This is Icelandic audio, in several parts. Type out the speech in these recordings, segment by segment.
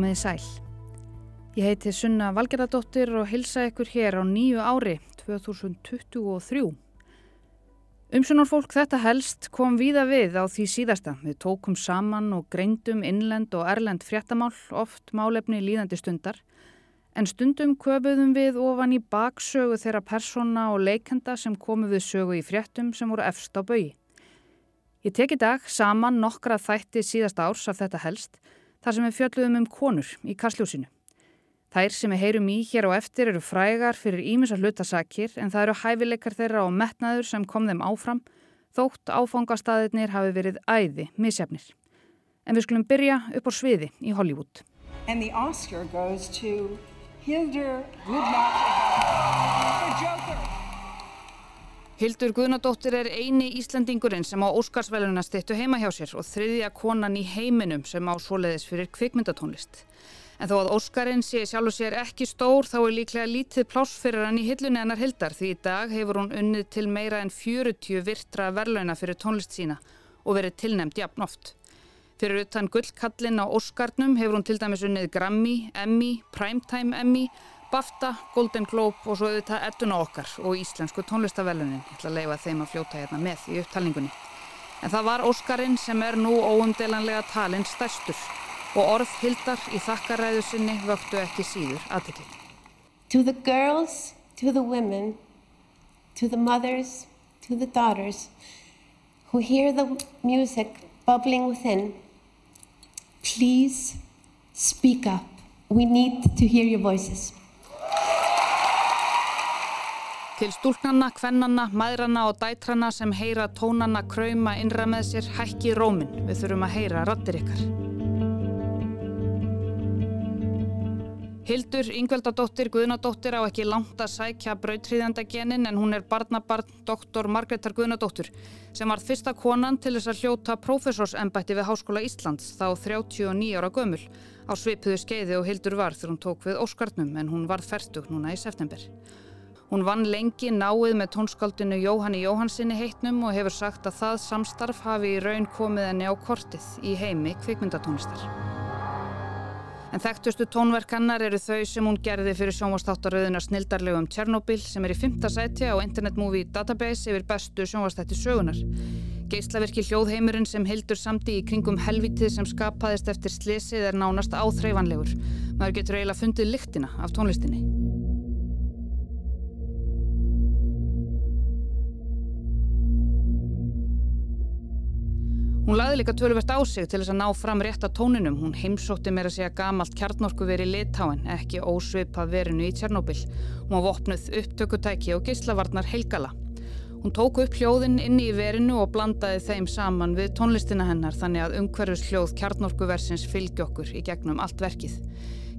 Komiði sæl. Ég heiti Sunna Valgerðardóttir og hilsa ykkur hér á nýju ári 2023. Umsunnarfólk þetta helst kom víða við á því síðasta. Við tókum saman og greindum innlend og erlend fréttamál, oft málefni líðandi stundar. En stundum köpuðum við ofan í baksögu þeirra persóna og leikenda sem komu við sögu í fréttum sem voru efst á baui. Ég tek í dag saman nokkra þætti síðast árs af þetta helst þar sem við fjöldluðum um konur í kastljósinu. Þær sem við heyrum í hér á eftir eru frægar fyrir ímins að hlutasakir en það eru hæfileikar þeirra og metnaður sem kom þeim áfram þótt áfangastæðirnir hafi verið æði misjafnir. En við skulum byrja upp á sviði í Hollywood. And the Oscar goes to Hildur Gudnach for Joker. Hildur Guðnadóttir er eini Íslandingurinn sem á Óskarsvæluna stittu heima hjá sér og þriðja konan í heiminum sem á svoleiðis fyrir kvikmyndatónlist. En þó að Óskarinn sé sjálf og sér ekki stór þá er líklega lítið pláss fyrir hann í hillunni hennar Hildar því í dag hefur hún unnið til meira en 40 virtra verlauna fyrir tónlist sína og verið tilnemt jafn oft. Fyrir utan gullkallin á Óskarnum hefur hún til dæmis unnið Grammy, Emmy, Primetime Emmy BAFTA, Golden Globe og svo auðvitað Edduna okkar og Íslensku tónlistavellunin. Ég ætla að leifa þeim að fljóta hérna með í upptalningunni. En það var Óskarinn sem er nú óumdelanlega talinn stærstur og orð hildar í þakkaræðu sinni vöktu ekki síður aðtekli. To the girls, to the women, to the mothers, to the daughters who hear the music bubbling within, please speak up. We need to hear your voices. Til stúlnanna, kvennanna, maðranna og dætranna sem heyra tónanna krauma innra með sér hækki rómin. Við þurfum að heyra rattir ykkar. Hildur Yngveldadóttir Guðnadóttir á ekki langt að sækja brautriðjandagenin en hún er barnabarn doktor Margreðar Guðnadóttur sem var fyrsta konan til þess að hljóta prófessorsembætti við Háskóla Íslands þá 39 ára gömul á svipuðu skeiði og Hildur var þegar hún tók við Óskarnum en hún var færtug núna í september. Hún vann lengi náið með tónskaldinu Jóhanni Jóhansinni heitnum og hefur sagt að það samstarf hafi í raun komið henni á kortið í heimi kvikmyndatónlistar. En þekktustu tónverkannar eru þau sem hún gerði fyrir sjónvastáttaröðuna snildarlegum Tjernobyl sem er í fymta sæti á Internet Movie Database yfir bestu sjónvastætti sögunar. Geislaverki hljóðheimurinn sem hildur samti í kringum helvitið sem skapaðist eftir slesið er nánast áþreifanlegur. Maður getur eiginlega fundið lyktina af tónlistinni. Hún laði líka töluvert á sig til þess að ná fram rétt að tóninum. Hún heimsótti meira segja gamalt kjarnorku veri litáin, ekki ósvipað verinu í Tjernobyl. Hún var vopnuð upptökutæki og geyslavarnar heilgala. Hún tók upp hljóðin inni í verinu og blandaði þeim saman við tónlistina hennar þannig að umhverfis hljóð kjarnorkuversins fylgi okkur í gegnum allt verkið.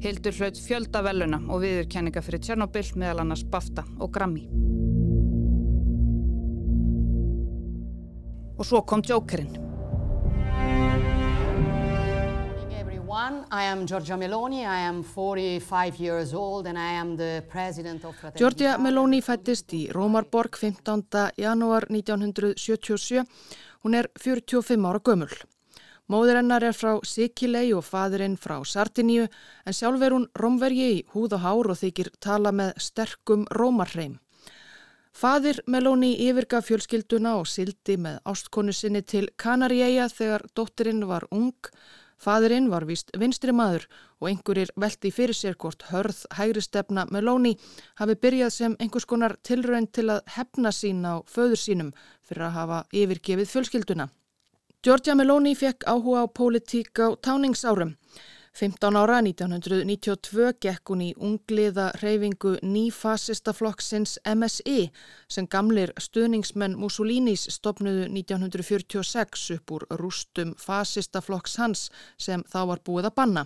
Hildur hlaut fjölda veluna og viðurkenninga fyrir Tjernobyl meðal annars BAFTA og Grammy. Og svo kom Jokerinn. Giorgia Meloni fættist í Rómarborg 15. janúar 1977. Hún er 45 ára gömul. Móður hennar er frá Sikilei og fadurinn frá Sardiníu en sjálf er hún romvergi í húð og hár og þykir tala með sterkum rómarreim. Fadir Meloni yfirgaf fjölskylduna og sildi með ástkonu sinni til Kanaríeia þegar dóttirinn var ung Fadurinn var vist vinstri maður og einhverjir veldi fyrir sér hvort hörð hægri stefna Meloni hafi byrjað sem einhvers konar tilrönd til að hefna sín á föður sínum fyrir að hafa yfirgefið fjölskylduna. Giorgia Meloni fekk áhuga á pólitík á táningsárum. 15 ára 1992 gekk hún í ungliða reyfingu nýfasista flokksins MSI sem gamlir stuðningsmenn Mussolinis stopnuðu 1946 upp úr rústum fasista flokks hans sem þá var búið að banna.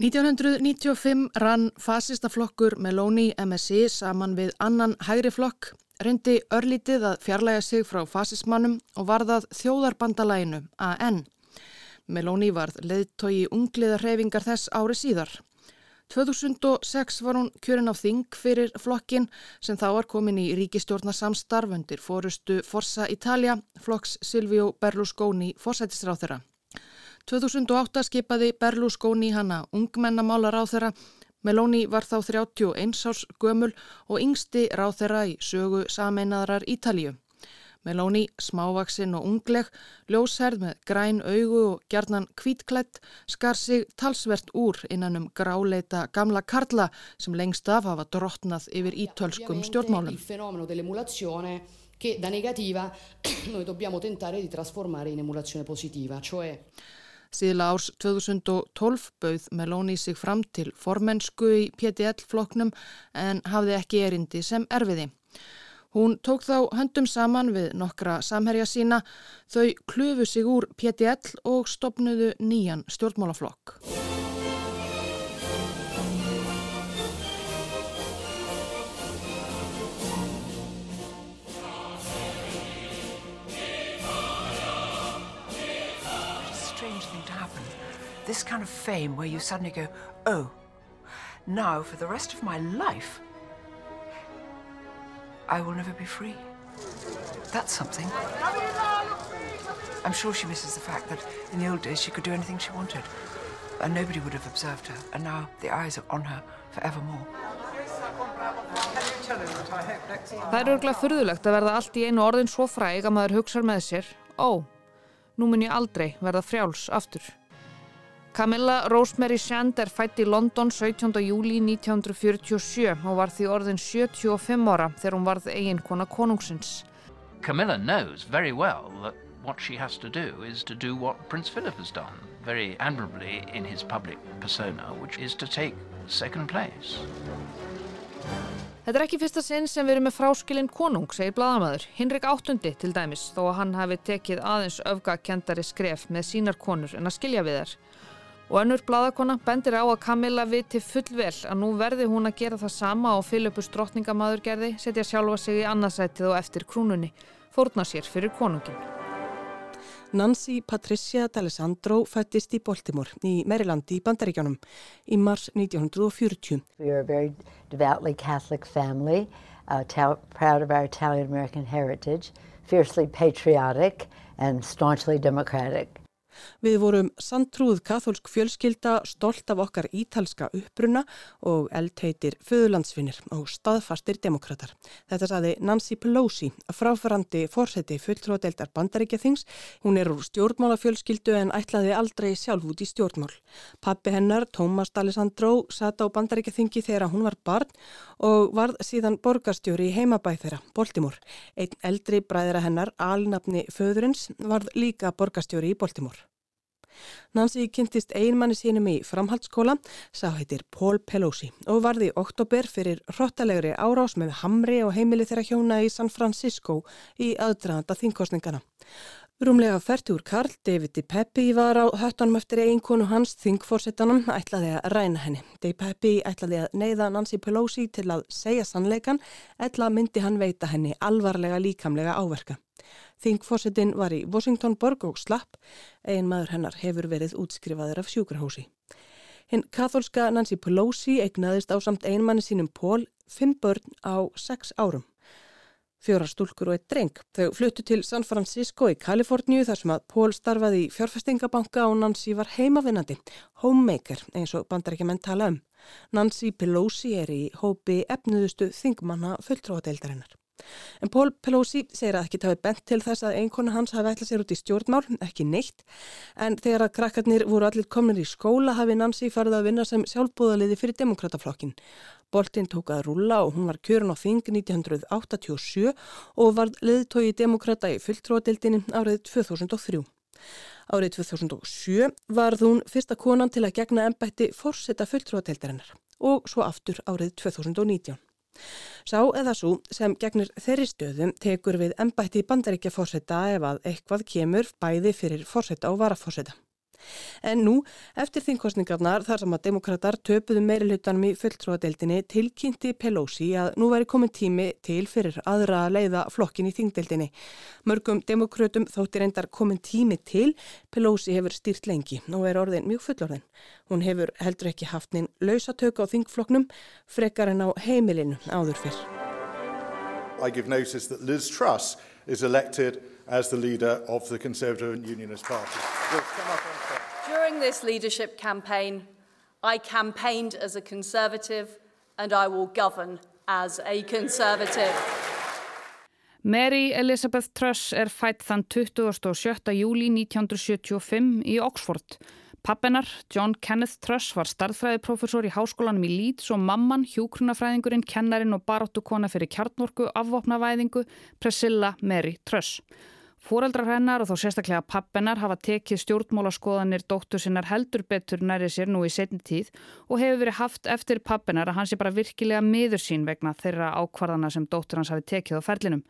1995 rann fasista flokkur Meloni MSI saman við annan hægri flokk, reyndi örlítið að fjarlæga sig frá fasismannum og varðað þjóðarbandalæginu AN. Meloni varð leðtogi ungliða hreyfingar þess ári síðar. 2006 var hún kjörin á þing fyrir flokkin sem þá var komin í ríkistjórnarsamstarf undir fórustu Forza Italia, flokks Silvio Berlusconi fórsættisráð þeirra. 2008 skipaði Berlusconi hana ungmennamálar á þeirra. Meloni var þá 31 árs gömul og yngsti ráð þeirra í sögu sameinaðrar Ítalju. Meloni, smávaksinn og ungleg, ljósherð með græn augu og gjarnan kvítklætt, skar sig talsvert úr innan um gráleita gamla karla sem lengst af hafa drottnað yfir ítölskum stjórnmálum. che da negativa noi dobbiamo tentare di trasformare in emulazione positiva, cioè Síðla árs 2012 bauð Meloni sig fram til formensku í PDL-floknum en hafði ekki erindi sem erfiði. Hún tók þá höndum saman við nokkra samherja sína, þau klufu sig úr PDL og stopnuðu nýjan stjórnmálaflokk. This kind of fame where you suddenly go, oh, now for the rest of my life I will never be free. That's something. I'm sure she misses the fact that in the old days she could do anything she wanted. And nobody would have observed her. And now the eyes are on her forevermore. Það er örgulega fyrðulegt að verða allt í einu orðin svo fræg að maður hugsa með sér Ó, nú mun ég aldrei verða frjáls aftur. Camilla Rosemary Shand er fætt í London 17. júli 1947 og var því orðin 75 ára þegar hún varð eiginkona konungsins. Camilla knows very well that what she has to do is to do what Prince Philip has done very admirably in his public persona, which is to take second place. Þetta er ekki fyrsta sinn sem við erum með fráskilinn konung, segir bladamæður. Hinrik áttundi til dæmis, þó að hann hafi tekið aðeins öfgakendari skref með sínar konur en að skilja við þær. Og önnur bladakona bendir á að Camilla viti fullvel að nú verði hún að gera það sama og Filipus drottningamadur gerði, setja sjálfa sig í annarsætið og eftir krúnunni, fórna sér fyrir konungin. Nancy Patricia D'Alessandro fættist í Baltimore í Merilandi í Bandaríkjónum í mars 1940. We are a very devoutly Catholic family, uh, proud of our Italian-American heritage, fiercely patriotic and staunchly democratic. Við vorum sandtrúð katholsk fjölskylda, stolt af okkar ítalska uppbruna og eldheitir föðulandsvinnir og staðfastir demokrater. Þetta saði Nancy Pelosi, fráfærandi fórseti fulltróðdeildar bandaríkjathings. Hún er úr stjórnmálafjölskyldu en ætlaði aldrei sjálf út í stjórnmál. Pappi hennar, Thomas D'Alessandro, sata á bandaríkjathingi þegar hún var barn og varð síðan borgarstjóri í heimabæð þeirra, Baltimore. Einn eldri bræðra hennar, alnafni föðurins, varð líka borgarstjóri í Baltimore. Nancy kynntist einmanni sínum í framhaldsskóla, sá heitir Paul Pelosi og varði í oktober fyrir hrottalegri árás með Hamri og heimili þeirra hjóna í San Francisco í aðdraðanda þingkostningana. Rúmlega færtur Karl David Peppi var á höttanum eftir eiginkonu hans þingforsettanum ætlaði að ræna henni. Dave Peppi ætlaði að neyða Nancy Pelosi til að segja sannleikan, ætla myndi hann veita henni alvarlega líkamlega áverka. Þingforsetin var í Washington borg og slapp, ein maður hennar hefur verið útskrifaður af sjúkrahósi. Hinn katholska Nancy Pelosi eignaðist á samt einmanni sínum Pól fimm börn á sex árum. Fjóra stúlkur og eitt dreng. Þau fluttu til San Francisco í Kaliforníu þar sem að Pól starfaði í fjárfestingabanka og Nancy var heimavinnandi, homemaker eins og bandar ekki menn tala um. Nancy Pelosi er í hópi efnuðustu þingmanna fulltróðadeildarinnar. En Pól Pelosi segir að ekki tafi bent til þess að einkona hans hafi ætlað sér út í stjórnmál, ekki neitt, en þegar að krakkarnir voru allir komin í skóla hafi Nancy farið að vinna sem sjálfbúðaliði fyrir demokrataflokkin. Boltinn tók að rúla og hún var kjörun á þing 1987 og var liðtói demokrata í fulltróðadildinni árið 2003. Árið 2007 var hún fyrsta konan til að gegna ennbætti fórsetta fulltróðadeildarinnar og svo aftur árið 2019. Sá eða svo sem gegnir þeirri stöðum tekur við ennbætti bandaríkja fórseta ef að eitthvað kemur bæði fyrir fórseta og varafórseta. En nú, eftir þingkostningarnar þar sem að demokrater töpuðu meiri hlutanum í fulltróðadeildinni tilkynnti Pelosi að nú væri komin tími til fyrir aðra að leiða flokkin í þingdeildinni. Mörgum demokrautum þóttir endar komin tími til, Pelosi hefur stýrt lengi og er orðin mjög fullorðin. Hún hefur heldur ekki haft neinn lausatök á þingflokknum, frekar en á heimilinu áður fyrr. I give notice that Liz Truss is elected as the leader of the Conservative and Unionist Party. During this leadership campaign, I campaigned as a Conservative and I will govern as a Conservative. Mary Elizabeth Truss er fætt þann 27. júli 1975 í Oxford. Pappennar, John Kenneth Truss, var starðfræðiprofessor í háskólanum í Leeds og mamman, hjúkrunafræðingurinn, kennarin og baróttukona fyrir kjarnorku afvopnavæðingu, Priscilla Mary Truss. Fóreldrar hennar og þó sérstaklega pappennar hafa tekið stjórnmálaskoðanir dóttur sinnar heldur betur næri sér nú í setni tíð og hefur verið haft eftir pappennar að hans er bara virkilega miður sín vegna þeirra ákvarðana sem dóttur hans hafi tekið á ferlinum.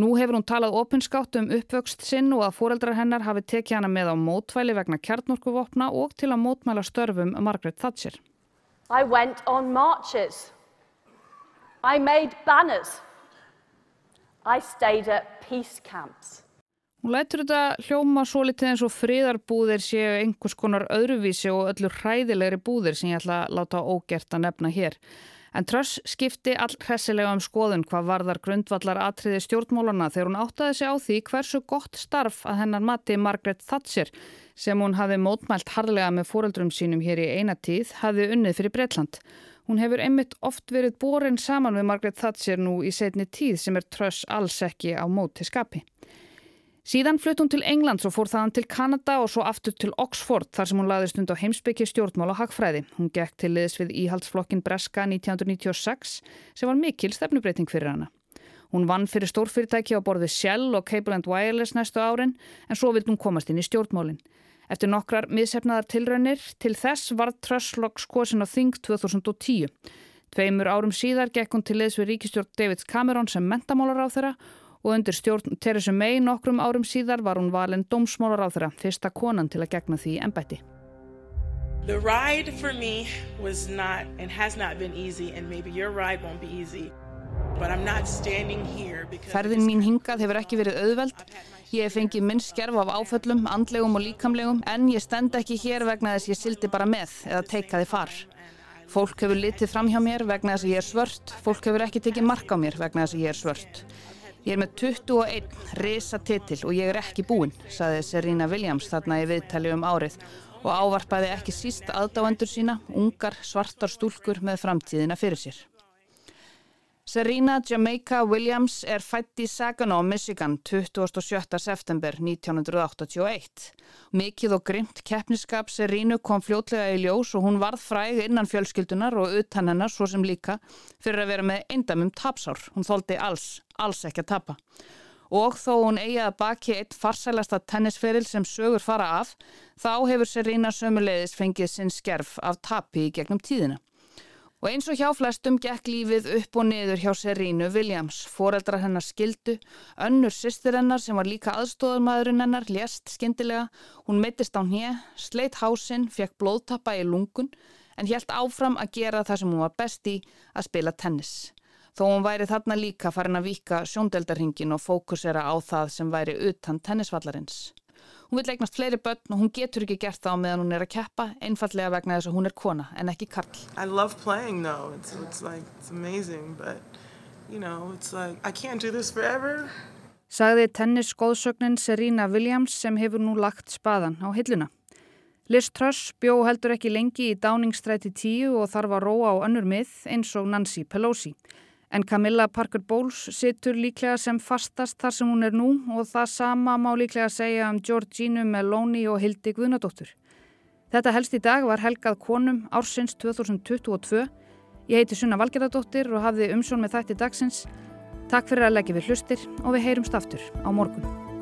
Nú hefur hún talað opinskátt um uppvöxt sinn og að fóreldrar hennar hafi tekið hana með á mótvæli vegna kjarnorkuvopna og til að mótmæla störfum Margaret Thatcher. I went on marches. I made banners. I stayed at peace camps. Hún lætur þetta hljóma svo litið eins og friðarbúðir séu einhvers konar öðruvísi og öllu hræðilegri búðir sem ég ætla að láta ógert að nefna hér. En Truss skipti all hressilega um skoðun hvað varðar grundvallar atriði stjórnmólana þegar hún áttaði sig á því hversu gott starf að hennar mati Margaret Thatcher sem hún hafi mótmælt harlega með fóreldrum sínum hér í eina tíð hafi unnið fyrir Breitland. Hún hefur einmitt oft verið borin saman við Margaret Thatcher nú í setni tíð sem er Truss alls ekki á móti skapi. Síðan flutt hún til Englands og fór þaðan til Kanada og svo aftur til Oxford þar sem hún laði stund á heimsbyggi stjórnmál og hagfræði. Hún gekk til liðs við íhaldsflokkin Breska 1996 sem var mikil stefnubreiting fyrir hana. Hún vann fyrir stórfyrirtæki á borði Shell og Cable Wireless næstu árin en svo vild hún komast inn í stjórnmálinn. Eftir nokkrar miðsefnaðar tilraunir til þess var Truslock skoðsinn á Þing 2010. Tveimur árum síðar gekk hún til liðs við ríkistjórn David Cameron sem mentamálar á þeirra og undir stjórn Theresa May nokkrum árum síðar var hún valin dómsmálar á þeirra, fyrsta konan til að gegna því ennbætti. The ride for me was not and has not been easy and maybe your ride won't be easy. Ferðin mín hingað hefur ekki verið auðveld. Ég hef fengið minnst skerf af áföllum, andlegum og líkamlegum en ég stend ekki hér vegna þess að ég sildi bara með eða teikaði far. Fólk hefur litið fram hjá mér vegna þess að ég er svört, fólk hefur ekki tekið mark á mér vegna þess að ég er svört. Ég er með 21 risa titil og ég er ekki búinn, saði Serena Williams þarna í viðtali um árið og ávarpaði ekki síst aðdáendur sína, ungar svartar stúlkur með framtíðina fyrir sér. Serena Jamaica Williams er fætt í Saginaw, Michigan 27. september 1981. Mikið og grimt keppniskap Serenu kom fljótlega í ljós og hún varð fræg innan fjölskyldunar og utan hennar svo sem líka fyrir að vera með eindamum tapsár. Hún þóldi alls, alls ekki að tapa. Og þó hún eigi að baki eitt farsælasta tennisferil sem sögur fara af, þá hefur Serena sömuleiðis fengið sinn skerf af tapi í gegnum tíðina. Og eins og hjá flestum gekk lífið upp og niður hjá Serínu Williams. Fóreldrar hennar skildu, önnur sýstir hennar sem var líka aðstóðarmæðurinn hennar lést skindilega. Hún mittist á hnið, sleitt hásinn, fekk blóðtappa í lungun en helt áfram að gera það sem hún var best í að spila tennis. Þó hún væri þarna líka farin að vika sjóndeldarhingin og fókusera á það sem væri utan tennisvallarins. Hún vil eignast fleiri börn og hún getur ekki gert það á meðan hún er að keppa, einfallega vegna þess að hún er kona en ekki karl. I love playing though, it's, it's like, it's amazing, but you know, it's like, I can't do this forever. Sagði tennisskóðsögnin Serena Williams sem hefur nú lagt spaðan á hilluna. Liz Truss bjó heldur ekki lengi í Downingstræti 10 og þarf að róa á önnur mið eins og Nancy Pelosi. En Camilla Parker Bowles situr líklega sem fastast þar sem hún er nú og það sama má líklega segja um Georgínu Meloni og Hildi Guðnadóttur. Þetta helst í dag var helgað konum ársins 2022. Ég heiti Sunna Valgerðardóttir og hafði umsjón með þætti dagsins. Takk fyrir að leggja við hlustir og við heyrumst aftur á morgun.